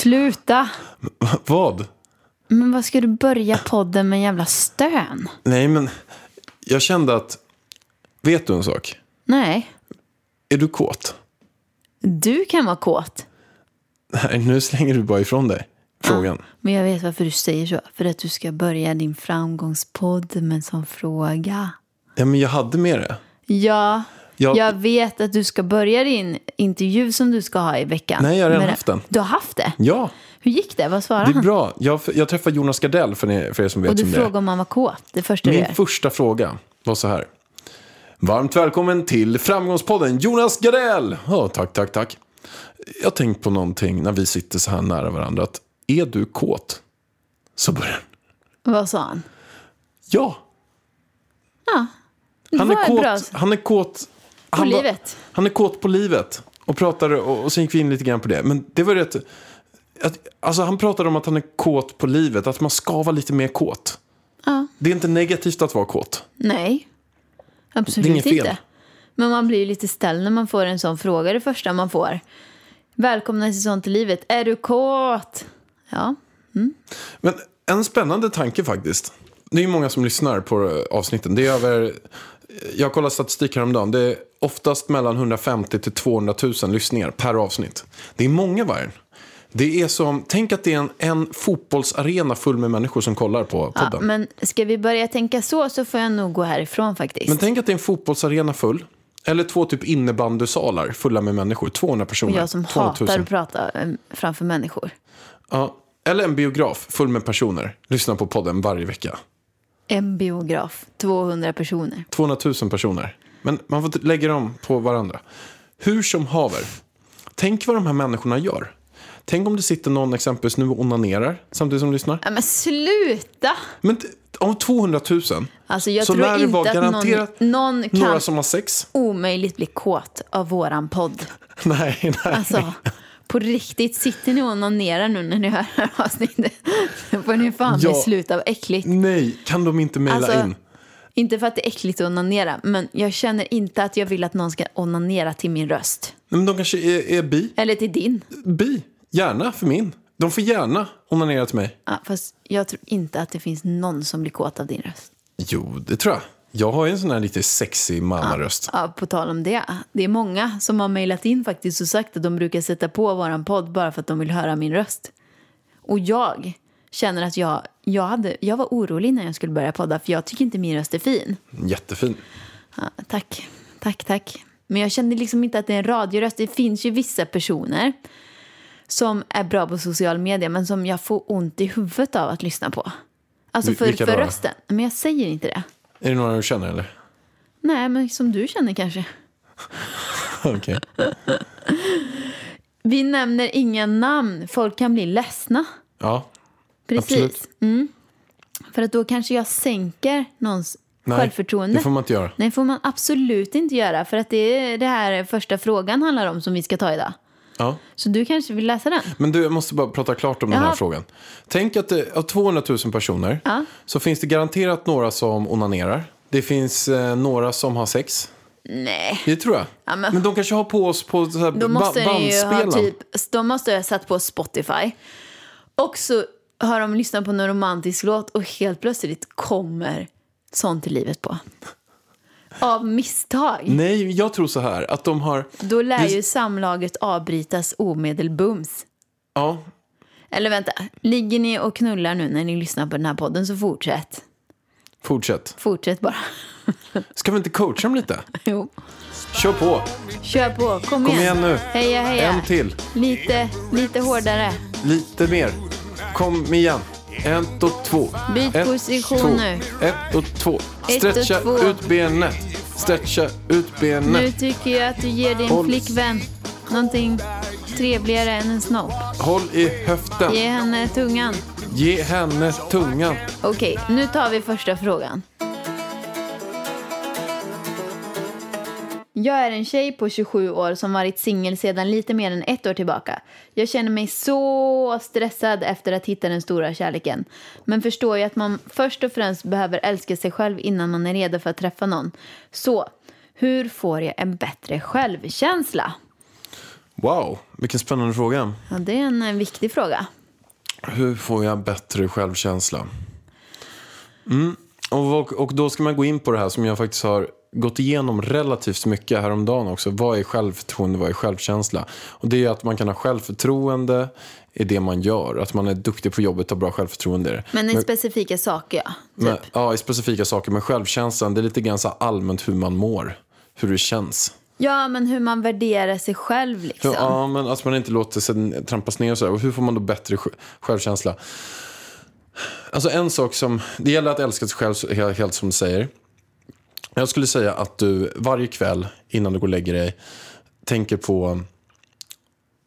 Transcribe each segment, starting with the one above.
sluta. Vad? Men vad ska du börja podden med en jävla stön? Nej, men jag kände att... Vet du en sak? Nej, Är du kåt? du kan vara kåt. Nej, nu slänger du bara ifrån dig frågan. Men jag vet varför du säger så. För att du ska börja din framgångspodd med en sån fråga. Ja, men jag hade med det. Ja, Jag- jag vet att du ska börja din intervju som du ska ha i veckan. Nej, jag har redan haft den. Du har haft det? Ja, Hur gick det? Vad svarade det är han? bra. Jag, jag träffade Jonas Gardell, för er, för er som vet Och du frågade om han var kåt. Det första Min första fråga var så här. Varmt välkommen till Framgångspodden Jonas Gardell! Ja, tack, tack, tack. Jag har tänkt på någonting när vi sitter så här nära varandra. Att är du kåt? Så börjar han. Vad sa han? Ja. Ja, Han är, kåt, han är kåt. Han livet. Han är kåt på livet. Och pratade, och, och sen gick vi in lite grann på det. Men det var rätt... Att, alltså han pratade om att han är kåt på livet. Att man ska vara lite mer kåt. Ja. Det är inte negativt att vara kåt. Nej, absolut inte. Men man blir ju lite ställd när man får en sån fråga det första man får. Välkomna till Sånt i livet. Är du kåt? Ja. Men en spännande tanke faktiskt. Det är ju många som lyssnar på avsnitten. Det är över, jag kollade statistik häromdagen. Det är oftast mellan 150 till 200 000 lyssningar per avsnitt. Det är många vargen. Det är som, tänk att det är en, en fotbollsarena full med människor som kollar på ja. podden. Men ska vi börja tänka så så får jag nog gå härifrån faktiskt. Men tänk att det är en fotbollsarena full. Eller två typ innebandysalar fulla med människor. 200 Och personer. jag som 200 000. hatar att prata eh, framför människor. Ja. Eller en biograf full med personer. Lyssnar på podden varje vecka. En biograf, 200 personer. 200 000 personer. Men man får lägga dem på varandra. Hur som haver. Tänk vad de här människorna gör. Tänk om det sitter någon exempelvis nu och onanerar samtidigt som lyssnar. Ja, men sluta! Men om 200 000 Alltså jag så tror lär det vara inte att någon, garanterat någon kan några som har sex. omöjligt bli kåt av våran podd. Nej, nej. Alltså, på riktigt, sitter ni och onanerar nu när ni hör det här avsnittet? Då får ni fan Ja. bli slut av äckligt. Nej, kan de inte mejla Alltså, in? Inte för att det är äckligt att onanera, men jag känner inte att jag vill att någon ska onanera till min röst. Nej, Men de kanske är, är bi. Eller till din. Bi. Gärna för min. De får gärna onanera till mig. Ja, fast jag tror inte att det finns någon som blir kåt av din röst. Jo, det tror jag. Jag har ju en sån här lite sexig mannaröst. Ja, på tal om det. Det är många som har mejlat in faktiskt och sagt att de brukar sätta på våran podd bara för att de vill höra min röst. Och jag känner att jag, jag, hade, jag var orolig när jag skulle börja podda för jag tycker inte min röst är fin. Jättefin. Ja, tack, tack, tack. Men jag kände liksom inte att det är en radioröst. Det finns ju vissa personer som är bra på social media men som jag får ont i huvudet av att lyssna på. Alltså för, för rösten. Men jag säger inte det. Är det några du känner eller? Nej, men som du känner kanske. Okej. Vi nämner inga namn. Folk kan bli ledsna. Ja. Precis. Absolut. Mm. För att då kanske jag sänker någons Nej, självförtroende. det får man inte göra. Nej, får man absolut inte göra. För att det är det här första frågan handlar om som vi ska ta idag. Ja. Så du kanske vill läsa den? Men du, jag måste bara prata klart om den här Jaha. frågan. Tänk att det, av 200 000 personer Ja. så finns det garanterat några som onanerar. Det finns eh, några som har sex. Nej. Det tror jag. Ja, men... men- de kanske har på oss på så här ba- måste bandspelaren. typ, de måste ha satt på Spotify. Och så har de lyssnat på en romantisk låt och helt plötsligt kommer sånt i livet på. Av misstag. Nej, jag tror så här att de har... Då lär ju samlaget avbrytas omedelbums. Ja, Eller vänta, ligger ni och knullar nu när ni lyssnar på den här podden så fortsätt. fortsätt. Fortsätt bara. Ska vi inte coacha dem lite? Jo. Kör på. Kör på, kom, Kom igen nu. Heja, heja. En till. Lite, lite hårdare. Lite mer. Kom igen. Ett och två. Byt Ett, position två. nu. Ett och två. Ett och Stretcha två. ut benet. Stretcha ut benet. Nu tycker jag att du ger din Håll. flickvän någonting trevligare än en snopp. Håll i höften. Ge henne tungan. Ge henne tungan. Okej, nu tar vi första frågan. Jag är en tjej på 27 år som varit singel sedan lite mer än ett år tillbaka. Jag känner mig så stressad efter att hitta den stora kärleken. Men förstår ju att man först och främst behöver älska sig själv innan man är redo för att träffa någon. Så, hur får jag en bättre självkänsla? Wow, vilken spännande fråga. Ja, det är en eh, viktig fråga. Hur får jag bättre självkänsla? Mm. Och, och då ska man gå in på det här som jag faktiskt har gått igenom relativt mycket häromdagen också. Vad är självförtroende, vad är självkänsla? Och det är att man kan ha självförtroende i det man gör. Att man är duktig på jobbet och har bra självförtroende i. Men i specifika saker, ja. Typ. Men, ja, i specifika saker. Men självkänslan, det är lite grann så allmänt hur man mår. Hur det känns. Ja, men hur man värderar sig själv liksom. Ja, men att man inte låter sig trampas ner och så där. Och hur får man då bättre sj- självkänsla? Alltså en sak som, det gäller att älska sig själv helt som du säger. Jag skulle säga att du varje kväll innan du går och lägger dig tänker på,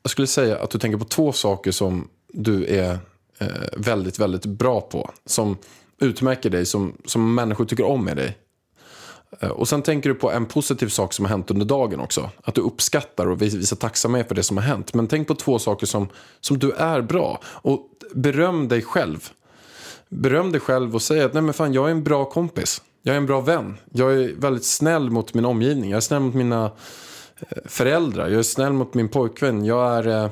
jag skulle säga att du tänker på två saker som du är eh, väldigt, väldigt bra på. Som utmärker dig, som, som människor tycker om med dig. Eh, Och sen tänker du på en positiv sak som har hänt under dagen också. Att du uppskattar och visar tacksamhet för det som har hänt. Men tänk på två saker som, som du är bra. Och beröm dig själv. Beröm dig själv och säg att Nej, men fan, jag är en bra kompis. Jag är en bra vän. Jag är väldigt snäll mot min omgivning. Jag är snäll mot mina eh, föräldrar. Jag är snäll mot min pojkvän. Jag är eh,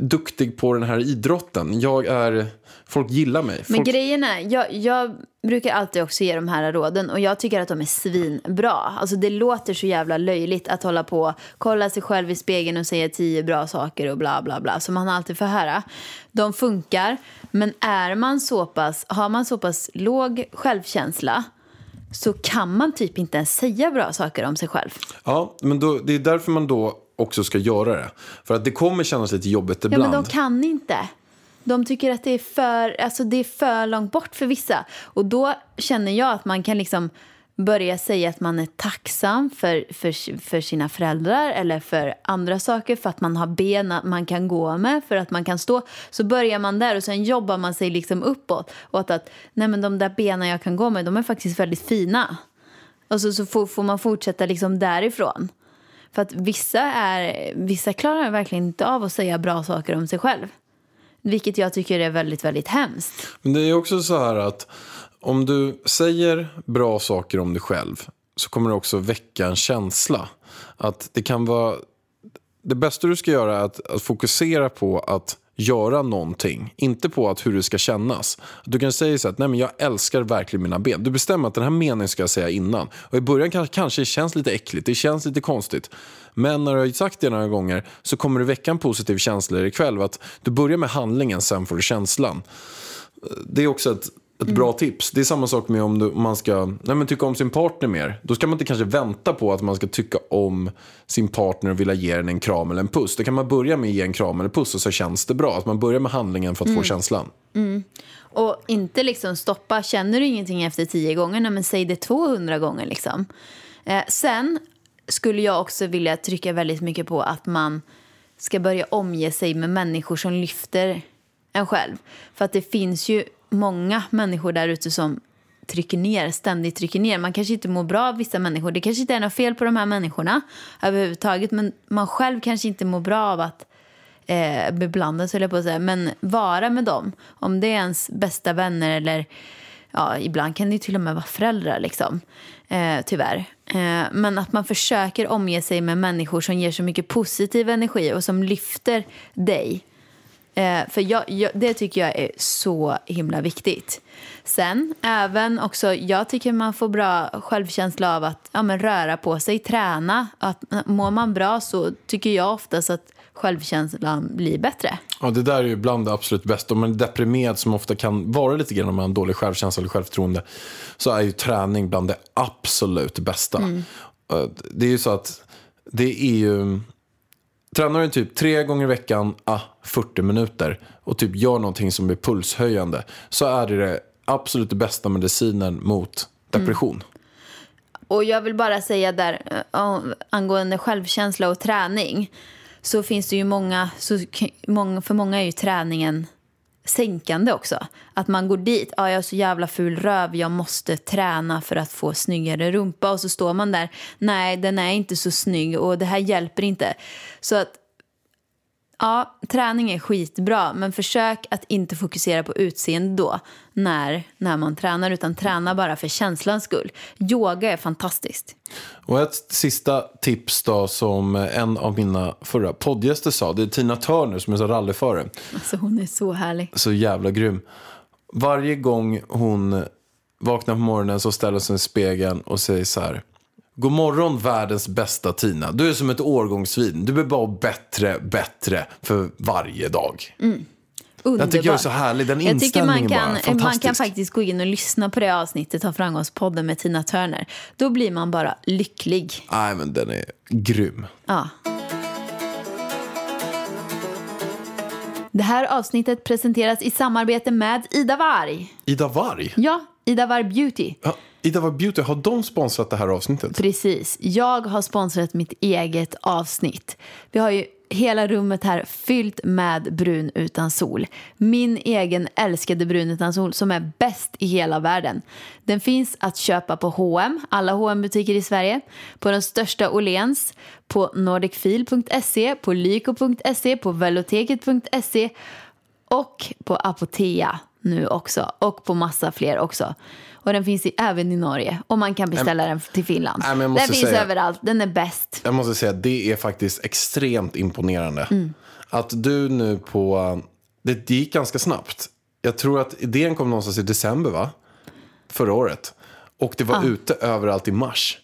duktig på den här idrotten. Jag är... Folk gillar mig. Men Folk... grejen är, jag, jag brukar alltid också ge de här råden och jag tycker att de är svinbra. Alltså det låter så jävla löjligt att hålla på, kolla sig själv i spegeln och säga tio bra saker och bla bla bla som man alltid får höra. De funkar, men är man så pass, har man så pass låg självkänsla så kan man typ inte ens säga bra saker om sig själv. Ja, men då, det är därför man då också ska göra det. För att det kommer kännas lite jobbigt Ja, ibland. men de kan inte. De tycker att det är, för, alltså det är för långt bort för vissa. Och då känner jag att man kan liksom börja säga att man är tacksam för, för, för sina föräldrar eller för andra saker, för att man har ben att man kan gå med, för att man kan stå. Så börjar man där och sen jobbar man sig liksom uppåt. Och att, att nej men de där benen jag kan gå med, de är faktiskt väldigt fina. Och så, så får, får man fortsätta liksom därifrån. För att vissa, är, vissa klarar verkligen inte av att säga bra saker om sig själv. Vilket jag tycker är väldigt, väldigt hemskt. Men det är också så här att om du säger bra saker om dig själv så kommer det också väcka en känsla. Att det kan vara... Det bästa du ska göra är att, att fokusera på att göra någonting. Inte på att hur det ska kännas. Du kan säga så att Nej, men jag älskar verkligen mina ben. Du bestämmer att den här meningen ska jag säga innan. Och i början kanske, kanske det känns lite äckligt, det känns lite konstigt. Men när du har sagt det några gånger så kommer det väcka en positiv känsla i dig själv. Att du börjar med handlingen, sen får du känslan. Det är också ett, ett bra tips. Det är samma sak med om, du, om man ska nej men tycka om sin partner mer. Då ska man inte kanske vänta på att man ska tycka om sin partner och vilja ge den en kram eller en puss. Då kan man börja med att ge en kram eller puss och så känns det bra. Att man börjar med handlingen för att få känslan. Och inte liksom stoppa, känner du ingenting efter tio gånger, nej men säg det 200 gånger liksom. Eh, sen skulle jag också vilja trycka väldigt mycket på att man ska börja omge sig med människor som lyfter en själv. För att det finns ju många människor där ute som trycker ner, ständigt trycker ner. Man kanske inte mår bra av vissa människor. Det kanske inte är något fel på de här människorna överhuvudtaget. Men man själv kanske inte mår bra av att eh, beblandas, höll jag på att säga. Men vara med dem. Om det är ens bästa vänner eller ja, ibland kan det ju till och med vara föräldrar liksom. Eh, tyvärr. Eh, men att man försöker omge sig med människor som ger så mycket positiv energi och som lyfter dig. Eh, för jag, jag, det tycker jag är så himla viktigt. Sen även också, jag tycker man får bra självkänsla av att ja, men röra på sig, träna. Att, mår man bra så tycker jag oftast att självkänslan blir bättre. Ja, det där är ju bland det absolut bästa. Om man är deprimerad, som ofta kan vara lite grann om man har dålig självkänsla eller självförtroende, så är ju träning bland det absolut bästa. Eh, Det är ju så att det är ju... Tränar du typ tre gånger i veckan, ah, 40 minuter och typ gör någonting som är pulshöjande så är det det absolut det bästa medicinen mot depression. Mm. Och jag vill bara säga där eh, angående självkänsla och träning så finns det ju många, så, många för många är ju träningen sänkande också. Att man går dit, ah, jag har så jävla ful röv, jag måste träna för att få snyggare rumpa och så står man där, nej den är inte så snygg och det här hjälper inte. Så att Ja, träning är skitbra, men försök att inte fokusera på utseende då när, när man tränar, utan träna bara för känslans skull. Yoga är fantastiskt. Och ett sista tips då som en av mina förra poddgäster sa, det är Tina Turner som är så rallyförare. Alltså hon är så härlig. Så jävla grym. Varje gång hon vaknar på morgonen så ställer hon sig i spegeln och säger så här. God morgon världens bästa Tina. Du är som ett årgångsvin. Du blir bara bättre, bättre för varje dag. Underbar. Jag tycker jag är så härlig. Den Jag tycker man kan, bara. man kan faktiskt gå in och lyssna på det avsnittet av Framgångspodden med Tina Turner. Då blir man bara lycklig. Nej, men den är grym. Ja. Det här avsnittet presenteras i samarbete med Ida Warg. Ida Warg. Ja, Ida Warg Beauty. Ja, Ida var Beauty, har de sponsrat det här avsnittet? Precis. Jag har sponsrat mitt eget avsnitt. Vi har ju hela rummet här fyllt med brun utan sol. Min egen älskade brun utan sol som är bäst i hela världen. Den finns att köpa på H&M, alla hm butiker i Sverige, på den största Åhléns, på nordicfil.se, på lyko.se, på veloteket.se och på Apotea nu också och på massa fler också. Och den finns i, även i Norge och man kan beställa den till Finland. Måste den finns säga- överallt, den är bäst. Jag måste säga att det är faktiskt extremt imponerande. Mm. Att du nu på... Det, gick ganska snabbt. Jag tror att idén kom någonstans i december, va? Förra året. Och det var ute överallt i mars.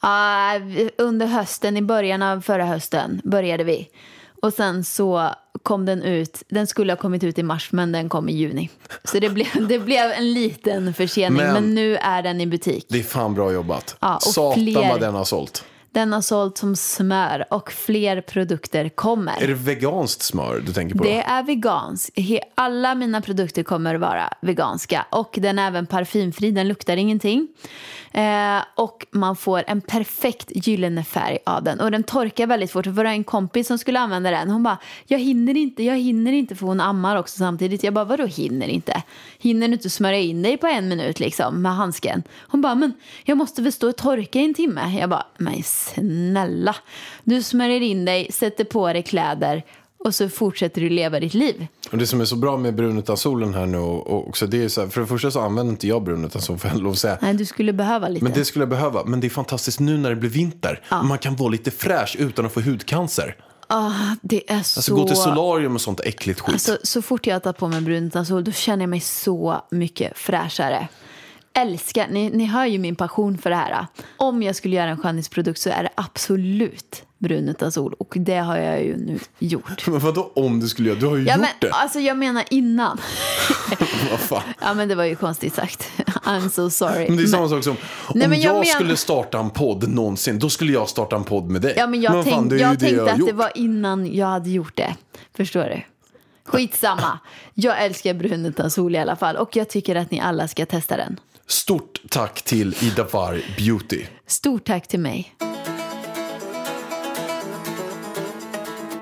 Ah, under hösten, i början av förra hösten började vi. Och sen så kom den ut, den skulle ha kommit ut i mars men den kom i juni. Så det blev, det blev en liten försening men, Men- nu är den i butik. Det är fan bra jobbat. Ja, och Satan fler- vad den har sålt. Den har sålt som smör och fler produkter kommer. Är det veganskt smör du tänker på? Det är veganskt. Alla mina produkter kommer vara veganska. Och den är även parfymfri, den luktar ingenting. Eh, och man får en perfekt gyllene färg av den. Och den torkar väldigt fort. Det var en kompis som skulle använda den. Hon bara, jag hinner inte, jag hinner inte för hon ammar också samtidigt. Jag bara, vadå hinner inte? Hinner du inte smörja in dig på en minut liksom med handsken? Hon bara, men jag måste väl stå och torka i en timme? Jag bara, men snälla. Du smörjer in dig, sätter på dig kläder och så fortsätter du leva ditt liv. Och det som är så bra med brun utan solen här nu och också det är så här, för det första så använder inte jag brun utan sol får jag lov att säga. Nej, du skulle behöva lite. Men det skulle jag behöva. Men det är fantastiskt nu när det blir vinter. Och man kan vara lite fräsch utan att få hudcancer. Ah, det är Alltså så... gå till solarium och sånt äckligt skit. Alltså, så fort jag tar på mig brun utan sol då känner jag mig så mycket fräschare. Älskar, ni, ni hör ju min passion för det här. Om jag skulle göra en skönhetsprodukt så är det absolut brun utan sol. Och det har jag ju nu gjort. Men vadå om du skulle göra? Du har ju Ja, gjort men, det. alltså jag menar innan. Vad fan. Ja men det var ju konstigt sagt. I'm so sorry. Men det är samma Men- sak som om Nej, men jag, jag men- skulle starta en podd någonsin, då skulle jag starta en podd med dig. Ja, men jag, fan, tänk, ju jag tänkte har att gjort. det var innan jag hade gjort det. Förstår du? Skitsamma. Jag älskar brun utan sol i alla fall. Och jag tycker att ni alla ska testa den. Stort tack till Ida Warg Beauty. Stort tack till mig.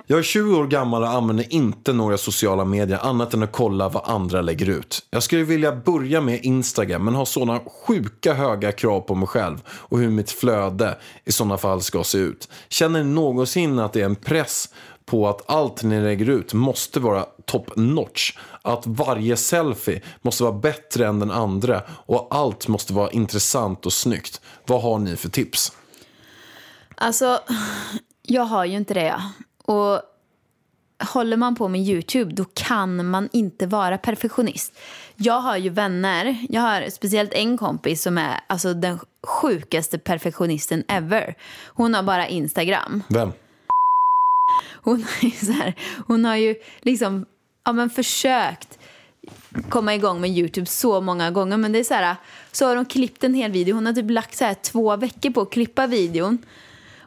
Jag är 20 år gammal och använder inte några sociala medier annat än att kolla vad andra lägger ut. Jag skulle vilja börja med Instagram men har sådana sjuka höga krav på mig själv och hur mitt flöde i sådana fall ska se ut. Känner ni någonsin att det är en press på att allt ni lägger ut måste vara top notch? Att varje selfie måste vara bättre än den andra och allt måste vara intressant och snyggt. Vad har ni för tips? Alltså, jag har ju inte det. Och håller man på med Youtube då kan man inte vara perfektionist. Jag har ju vänner, jag har speciellt en kompis som är alltså den sjukaste perfektionisten ever. Hon har bara Instagram. Vem? Hon, har ju så här, hon har ju liksom ja, men försökt komma igång med Youtube så många gånger. Men det är så här, så har hon klippt en hel video. Hon har typ lagt så här två veckor på att klippa videon.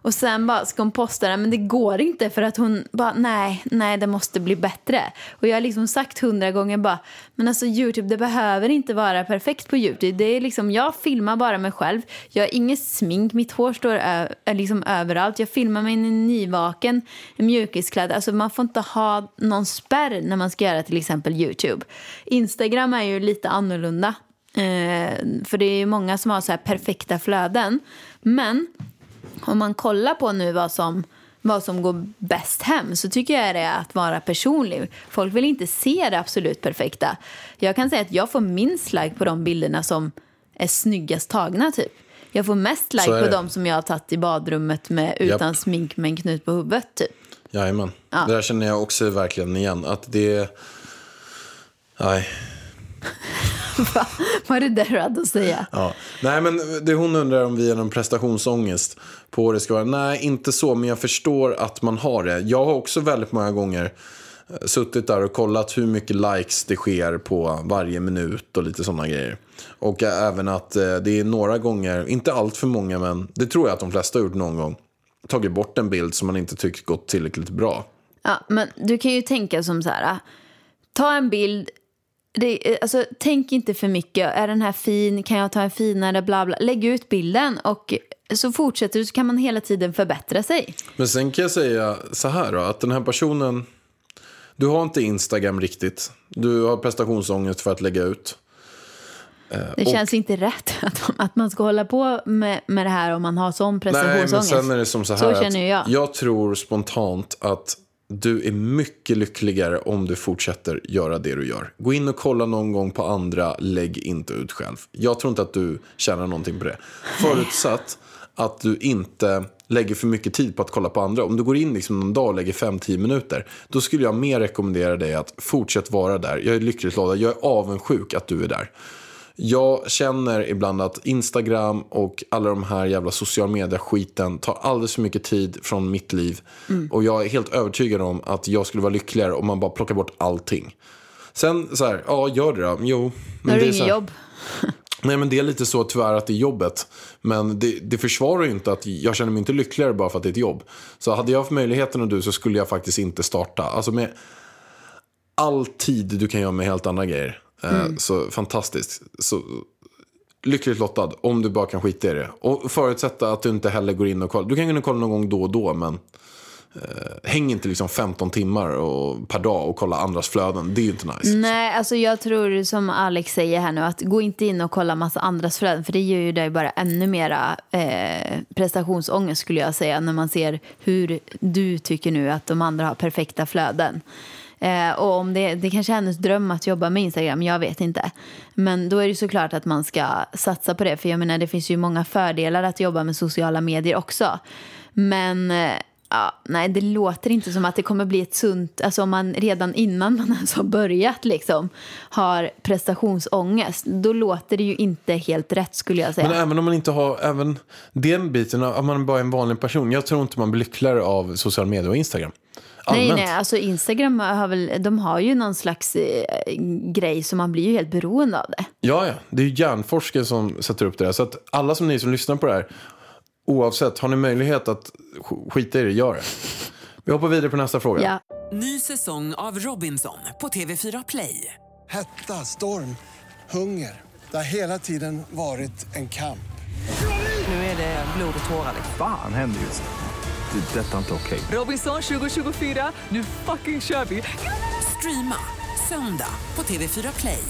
Och sen bara ska hon posta den, men det går inte för att hon bara, nej, nej, det måste bli bättre. Och jag har liksom sagt hundra gånger bara, men alltså Youtube, det behöver inte vara perfekt på Youtube. Det är liksom, jag filmar bara mig själv, jag har inget smink, mitt hår står ö- liksom överallt. Jag filmar mig nyvaken, i mjukisklädd. Alltså man får inte ha någon spärr när man ska göra till exempel Youtube. Instagram är ju lite annorlunda. Eh, för det är ju många som har så här perfekta flöden. Men om man kollar på nu vad som, vad som går bäst hem så tycker jag det är att vara personlig. Folk vill inte se det absolut perfekta. Jag kan säga att jag får minst like på de bilderna som är snyggast tagna typ. Jag får mest like på de som jag har tagit i badrummet med utan Japp. smink med en knut på huvudet typ. Jajamän. Ja. Det där känner jag också verkligen igen. Att det... Nej. Vad är det där du hade att säga? Ja. Nej, men det hon undrar om vi har någon prestationsångest på det ska vara. Nej, inte så, men jag förstår att man har det. Jag har också väldigt många gånger eh, suttit där och kollat hur mycket likes det sker på varje minut och lite sådana grejer. Och även att eh, det är några gånger, inte allt för många, men det tror jag att de flesta har gjort någon gång, tagit bort en bild som man inte tyckt gått tillräckligt bra. Ja, men du kan ju tänka som så här. Ta en bild. Det, alltså, tänk inte för mycket. Är den här fin? Kan jag ta en finare? Bla, bla. Lägg ut bilden och så fortsätter du så kan man hela tiden förbättra sig. Men sen kan jag säga så här då, att den här personen, du har inte Instagram riktigt. Du har prestationsångest för att lägga ut. Det känns inte rätt att, att man ska hålla på med, med det här om man har sån Nej, men prestationsångest. sen är det som så här Så att känner jag. jag tror spontant att du är mycket lyckligare om du fortsätter göra det du gör. Gå in och kolla någon gång på andra, lägg inte ut själv. Jag tror inte att du tjänar någonting på det. Förutsatt att du inte lägger för mycket tid på att kolla på andra. Om du går in liksom någon dag och lägger 5-10 minuter, då skulle jag mer rekommendera dig att fortsätt vara där. Jag är lyckligt lottad, jag är avundsjuk att du är där. Jag känner ibland att Instagram och alla de här jävla social media-skiten tar alldeles för mycket tid från mitt liv. Och jag är helt övertygad om att jag skulle vara lyckligare om man bara plockar bort allting. Sen så här, ja gör det då. Jo. Då har det är här- jobb. Nej men det är lite så tyvärr att det är jobbet. Men det, det försvarar ju inte att jag känner mig inte lyckligare bara för att det är ett jobb. Så hade jag haft möjligheten och du så skulle jag faktiskt inte starta. Alltså med all tid du kan göra med helt andra grejer. Eh, Så fantastiskt. Så, lyckligt lottad om du bara kan skita i det. Och förutsätta att du inte heller går in och kollar. Du kan gå in och kolla någon gång då och då men eh, häng inte liksom 15 timmar och, per dag och kolla andras flöden. Det är ju inte nice. Nej, alltså jag tror som Alex säger här nu att gå inte in och kolla massa andras flöden för det gör ju dig bara ännu mera eh, prestationsångest skulle jag säga när man ser hur du tycker nu att de andra har perfekta flöden. Eh, och om det, det kanske är hennes dröm att jobba med Instagram, jag vet inte. Men då är det såklart att man ska satsa på det för jag menar det finns ju många fördelar att jobba med sociala medier också. Men eh, Ja, nej, det låter inte som att det kommer bli ett sunt... Alltså om man redan innan man ens har börjat liksom, har prestationsångest, då låter det ju inte helt rätt skulle jag säga. Men även om man inte har, även den biten, om man bara är en vanlig person. Jag tror inte man blir lyckligare av sociala medier och Instagram nej, Allmänt. nej, alltså Instagram har väl, de har ju någon slags eh, grej så man blir ju helt beroende av det. Ja, ja. Det är ju hjärnforskare som sätter upp det där. Så att alla som ni som lyssnar på det här, oavsett, har ni möjlighet att sk- skita i det, gör det. Vi hoppar vidare på nästa fråga. Ja. Ny säsong av Robinson på TV4 Play. Hetta, storm, hunger. Det har hela tiden varit en kamp. Nu är det blod och tårar. Fan händer just det. Det är detta inte okej. Robinson 2024, nu fucking kör vi! Streama söndag på TV4 Play.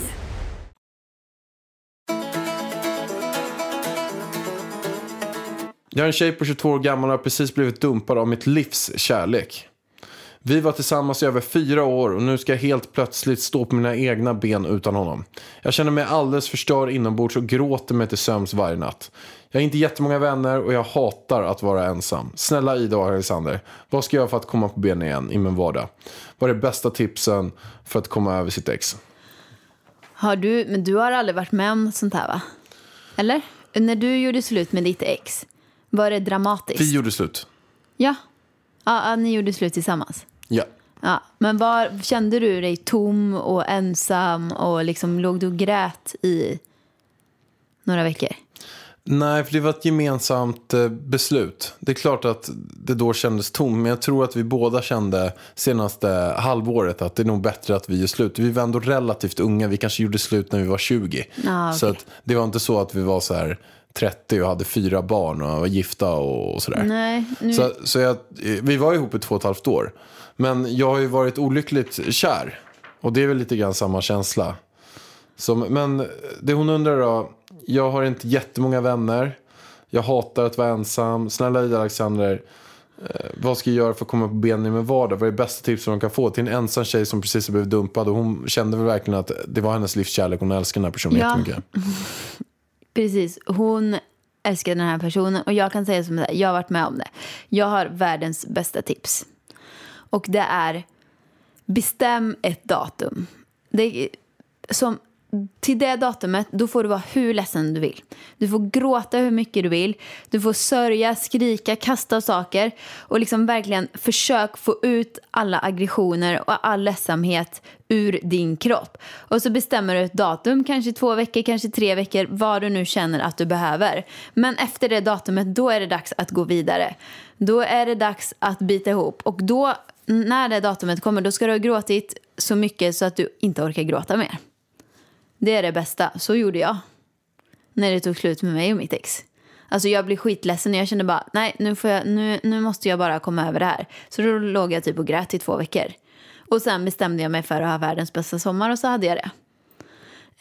Jag är en tjej på 22 år gammal och har precis blivit dumpad av mitt livs kärlek. Vi var tillsammans i över fyra år och nu ska jag helt plötsligt stå på mina egna ben utan honom. Jag känner mig alldeles förstörd inombords och gråter mig till sömns varje natt. Jag har inte jättemånga vänner och jag hatar att vara ensam. Snälla Ida och Alexander, vad ska jag göra för att komma på benen igen i min vardag? Vad är bästa tipsen för att komma över sitt ex? Har du, men du har aldrig varit med om sånt här va? Eller? När du gjorde slut med ditt ex, var det dramatiskt? Vi gjorde slut. Ja. ja. Ja, ni gjorde slut tillsammans. Ja. Ja. Men var, kände du dig tom och ensam och liksom låg du och grät i några veckor? Nej, för det var ett gemensamt eh, beslut. Det är klart att det då kändes tomt, men jag tror att vi båda kände senaste halvåret att det är nog bättre att vi gör slut. Vi var ändå relativt unga, vi kanske gjorde slut när vi var 20. Ja, okej. Så det var inte så att vi var så här 30 och hade fyra barn och var gifta och, och sådär. Nej, nu... Så, så jag, vi var ihop i två och ett halvt år. Men jag har ju varit olyckligt kär. Och det är väl lite grann samma känsla. Som, men det hon undrar då. Jag har inte jättemånga vänner. Jag hatar att vara ensam. Snälla Ida Alexander. Eh, vad ska jag göra för att komma på benen i min vardag? Vad är det bästa tipset hon kan få till en ensam tjej som precis har blivit dumpad? Och hon kände väl verkligen att det var hennes livskärlek. Hon älskar den här personen Ja. jättemycket. Precis, hon älskar den här personen och jag kan säga som det jag har varit med om det. Jag har världens bästa tips. Och det är bestäm ett datum. Det är, som, till det datumet då får du vara hur ledsen du vill. Du får gråta hur mycket du vill. Du får sörja, skrika, kasta saker. Och liksom verkligen försök få ut alla aggressioner och all ledsamhet ur din kropp. Och så bestämmer du ett datum, kanske två veckor, kanske tre veckor, vad du nu känner att du behöver. Men efter det datumet, då är det dags att gå vidare. Då är det dags att bita ihop. Och då, när det datumet kommer, då ska du ha gråtit så mycket så att du inte orkar gråta mer. Det är det bästa. Så gjorde jag. När det tog slut med mig och mitt ex. Alltså jag blev skitledsen och jag kände bara, nej nu, får jag, nu, nu måste jag bara komma över det här. Så då låg jag typ och grät i två veckor. Och sen bestämde jag mig för att ha världens bästa sommar och så hade jag det.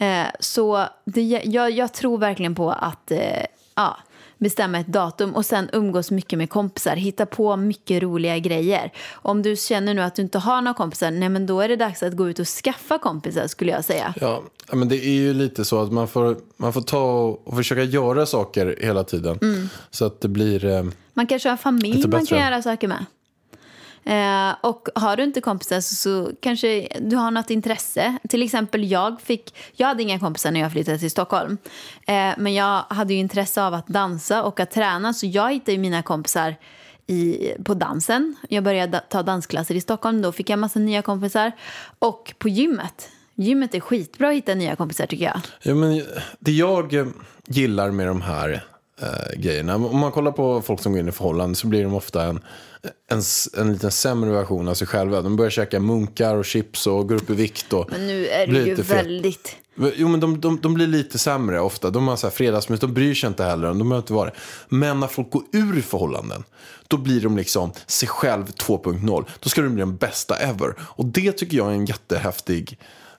Eh, så det, jag, jag tror verkligen på att eh, ja, bestämma ett datum och sen umgås mycket med kompisar. Hitta på mycket roliga grejer. Om du känner nu att du inte har några kompisar, nej men då är det dags att gå ut och skaffa kompisar skulle jag säga. Ja, men det är ju lite så att man får, man får ta och, försöka göra saker hela tiden. Så att det blir... Eh, Man kanske har familj man kan göra saker med. Eh, och har du inte kompisar så, så kanske du har något intresse. Till exempel jag fick, jag hade inga kompisar när jag flyttade till Stockholm. Eh, men jag hade ju intresse av att dansa och att träna så jag hittade ju mina kompisar i, på dansen. Jag började ta dansklasser i Stockholm, då fick jag massa nya kompisar. Och på gymmet. Gymmet är skitbra att hitta nya kompisar tycker jag. Ja, men det jag eh, gillar med de här eh, grejerna. Om man kollar på folk som går in i förhållanden så blir de ofta en, en, en lite sämre version av sig själva. De börjar käka munkar och chips och går upp i vikt. Och Men nu är du ju väldigt... Jo, men de, de, de blir lite sämre ofta. De har så här fredagsmys, de bryr sig inte heller. De behöver inte vara det. Men när folk går ur förhållanden, då blir de liksom sig själv 2.0. Då ska de bli den bästa ever. Och det tycker jag är en jättehäftig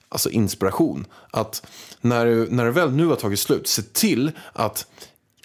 alltså inspiration. Att när du, när du väl nu har tagit slut, se till att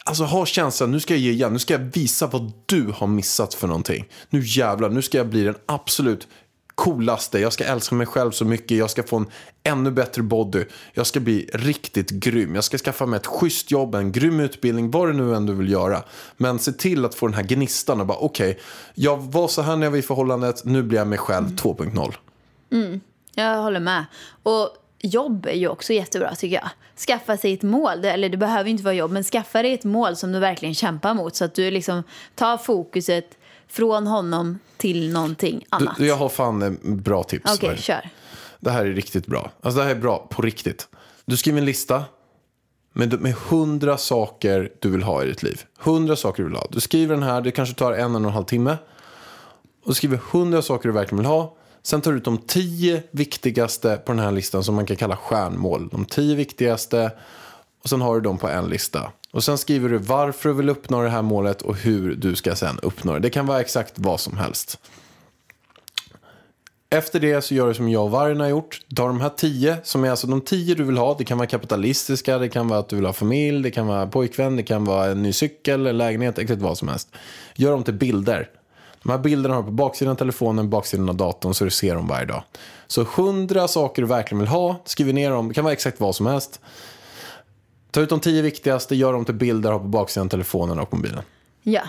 Alltså ha känslan, nu ska jag ge igen, nu ska jag visa vad du har missat för någonting. Nu jävlar, nu ska jag bli den absolut coolaste, jag ska älska mig själv så mycket, jag ska få en ännu bättre body, jag ska bli riktigt grym, jag ska skaffa mig ett schysst jobb, en grym utbildning, vad du nu än du vill göra. Men se till att få den här gnistan och bara okej, jag var så här när jag var i förhållandet, nu blir jag mig själv 2.0. Jag håller med. Och jobb är ju också jättebra tycker jag. Skaffa sig ett mål, eller det behöver inte vara jobb, men skaffa dig ett mål som du verkligen kämpar mot så att du liksom tar fokuset från honom till någonting annat. du, jag har fan en bra tips. Okej, dig. kör. Det här är riktigt bra. Alltså det här är bra på riktigt. Du skriver en lista med, med hundra saker du vill ha i ditt liv. Hundra saker du vill ha. Du skriver den här, det kanske tar en, och en halv timme. Och du skriver hundra saker du verkligen vill ha. Sen tar du ut de tio viktigaste på den här listan som man kan kalla stjärnmål. De tio viktigaste. Och sen har du dem på en lista. Och sen skriver du varför du vill uppnå det här målet och hur du ska sen uppnå det. Det kan vara exakt vad som helst. Efter det så gör du som jag och Vargen har gjort. Du tar de här tio, som är alltså de tio du vill ha. Det kan vara kapitalistiska, det kan vara att du vill ha familj, det kan vara pojkvän, det kan vara en ny cykel, lägenhet, exakt vad som helst. Gör dem till bilder. De här bilderna har du på baksidan av telefonen, baksidan av datorn så du ser dem varje dag. Så hundra saker du verkligen vill ha, skriv ner dem, det kan vara exakt vad som helst. Ta ut de tio viktigaste, gör dem till bilder, ha på baksidan av telefonen och mobilen. Ja.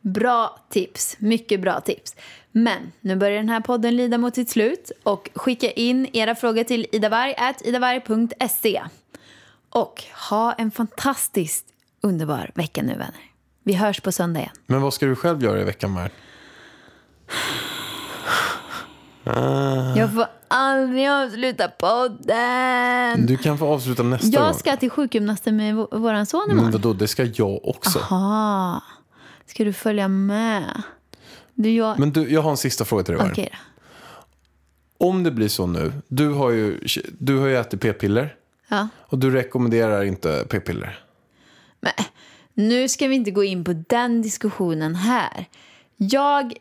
Bra tips. Mycket bra tips. Men nu börjar den här podden lida mot sitt slut och skicka in era frågor till idavarg.idavarg.se. Och ha en fantastiskt underbar vecka nu vänner. Vi hörs på söndag igen. Men vad ska du själv göra i veckan, Mär? Jag får aldrig avsluta podden. Du kan få avsluta nästa gång. Jag ska till sjukgymnasten med vå- våran son Men imorgon. vadå, det ska jag också. Jaha. Ska du följa med? Du, jag... Men du, jag har en sista fråga till dig. Okej då. Om det blir så nu, du har ju, du har ju ätit p-piller Ja. och du rekommenderar inte p-piller. Men nu ska vi inte gå in på den diskussionen här. Jag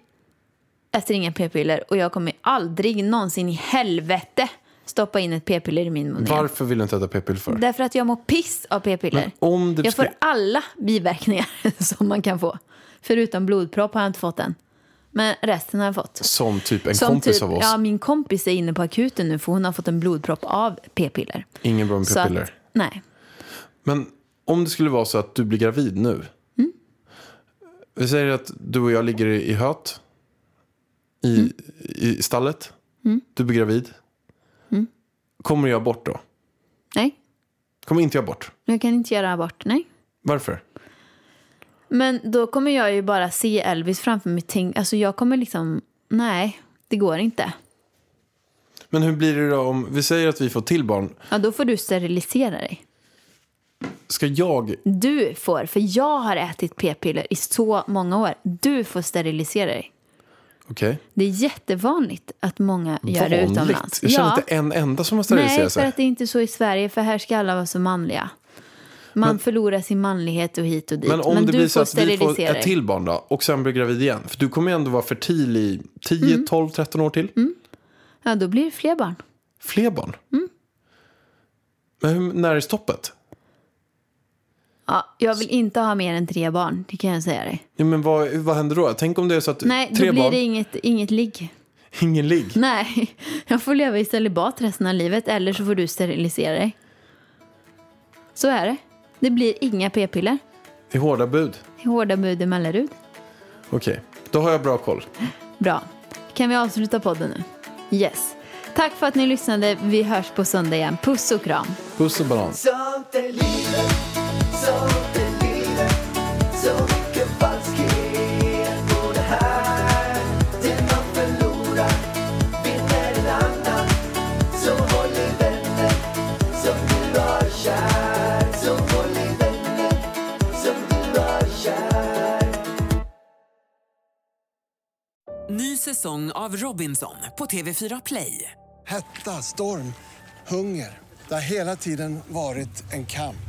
äter inga p-piller och jag kommer aldrig någonsin i helvete stoppa in ett p-piller i min mun. Varför vill du inte äta p-piller för? Därför att jag mår piss av p-piller. Om Jag får alla biverkningar som man kan få. Förutom blodpropp har jag inte fått än. Men resten har jag fått. Som typ en Som kompis typ, av oss. Ja, min kompis är inne på akuten nu för hon har fått en blodpropp av p-piller. Ingen bra med p-piller. Nej. Men om det skulle vara så att du blir gravid nu. Mm. Vi säger att du och jag ligger i höt. I, Mm. i stallet. Du blir gravid. Mm. Kommer jag bort då? Nej. Kommer inte jag bort? Jag kan inte göra abort. Nej. Varför? Men då kommer jag ju bara se Elvis framför mig. Tänk, alltså jag kommer liksom, nej, det går inte. Men hur blir det då om vi säger att vi får till barn? Ja, då får du sterilisera dig. Ska jag? Du får, för jag har ätit p-piller i så många år. Du får sterilisera dig. Okej. Det är jättevanligt att många gör det Vanligt? utomlands. Jag känner ja. inte en enda som har steriliserat Nej, för sig. att det är inte så i Sverige, för här ska alla vara så manliga. Man förlorar sin manlighet och hit och dit. Men om det du blir så att vi får ett till barn då och sen blir gravid igen. För du kommer ju ändå vara fertil i 10, Mm. 12, 13 år till. Ja, då blir det fler barn. Fler barn. Mm. Men hur, när är stoppet? Ja, jag vill inte ha mer än tre barn, det kan jag säga dig. Ja, men vad, vad händer då? Tänk om det är så att Nej, tre då blir barn, det inget, inget ligg. ingen ligg. Nej, jag får leva i celibat resten av livet eller så får du sterilisera dig. Så är det. Det blir inga p-piller. Det är hårda bud. Hårda bud i Mellerud. Okej, då har jag bra koll. Bra. Kan vi avsluta podden nu? Yes. Tack för att ni lyssnade. Vi hörs på söndag igen. Puss och kram. Puss och banan. Ny säsong av Robinson på TV4 Play. Hetta, storm, hunger. Det har hela tiden varit en kamp.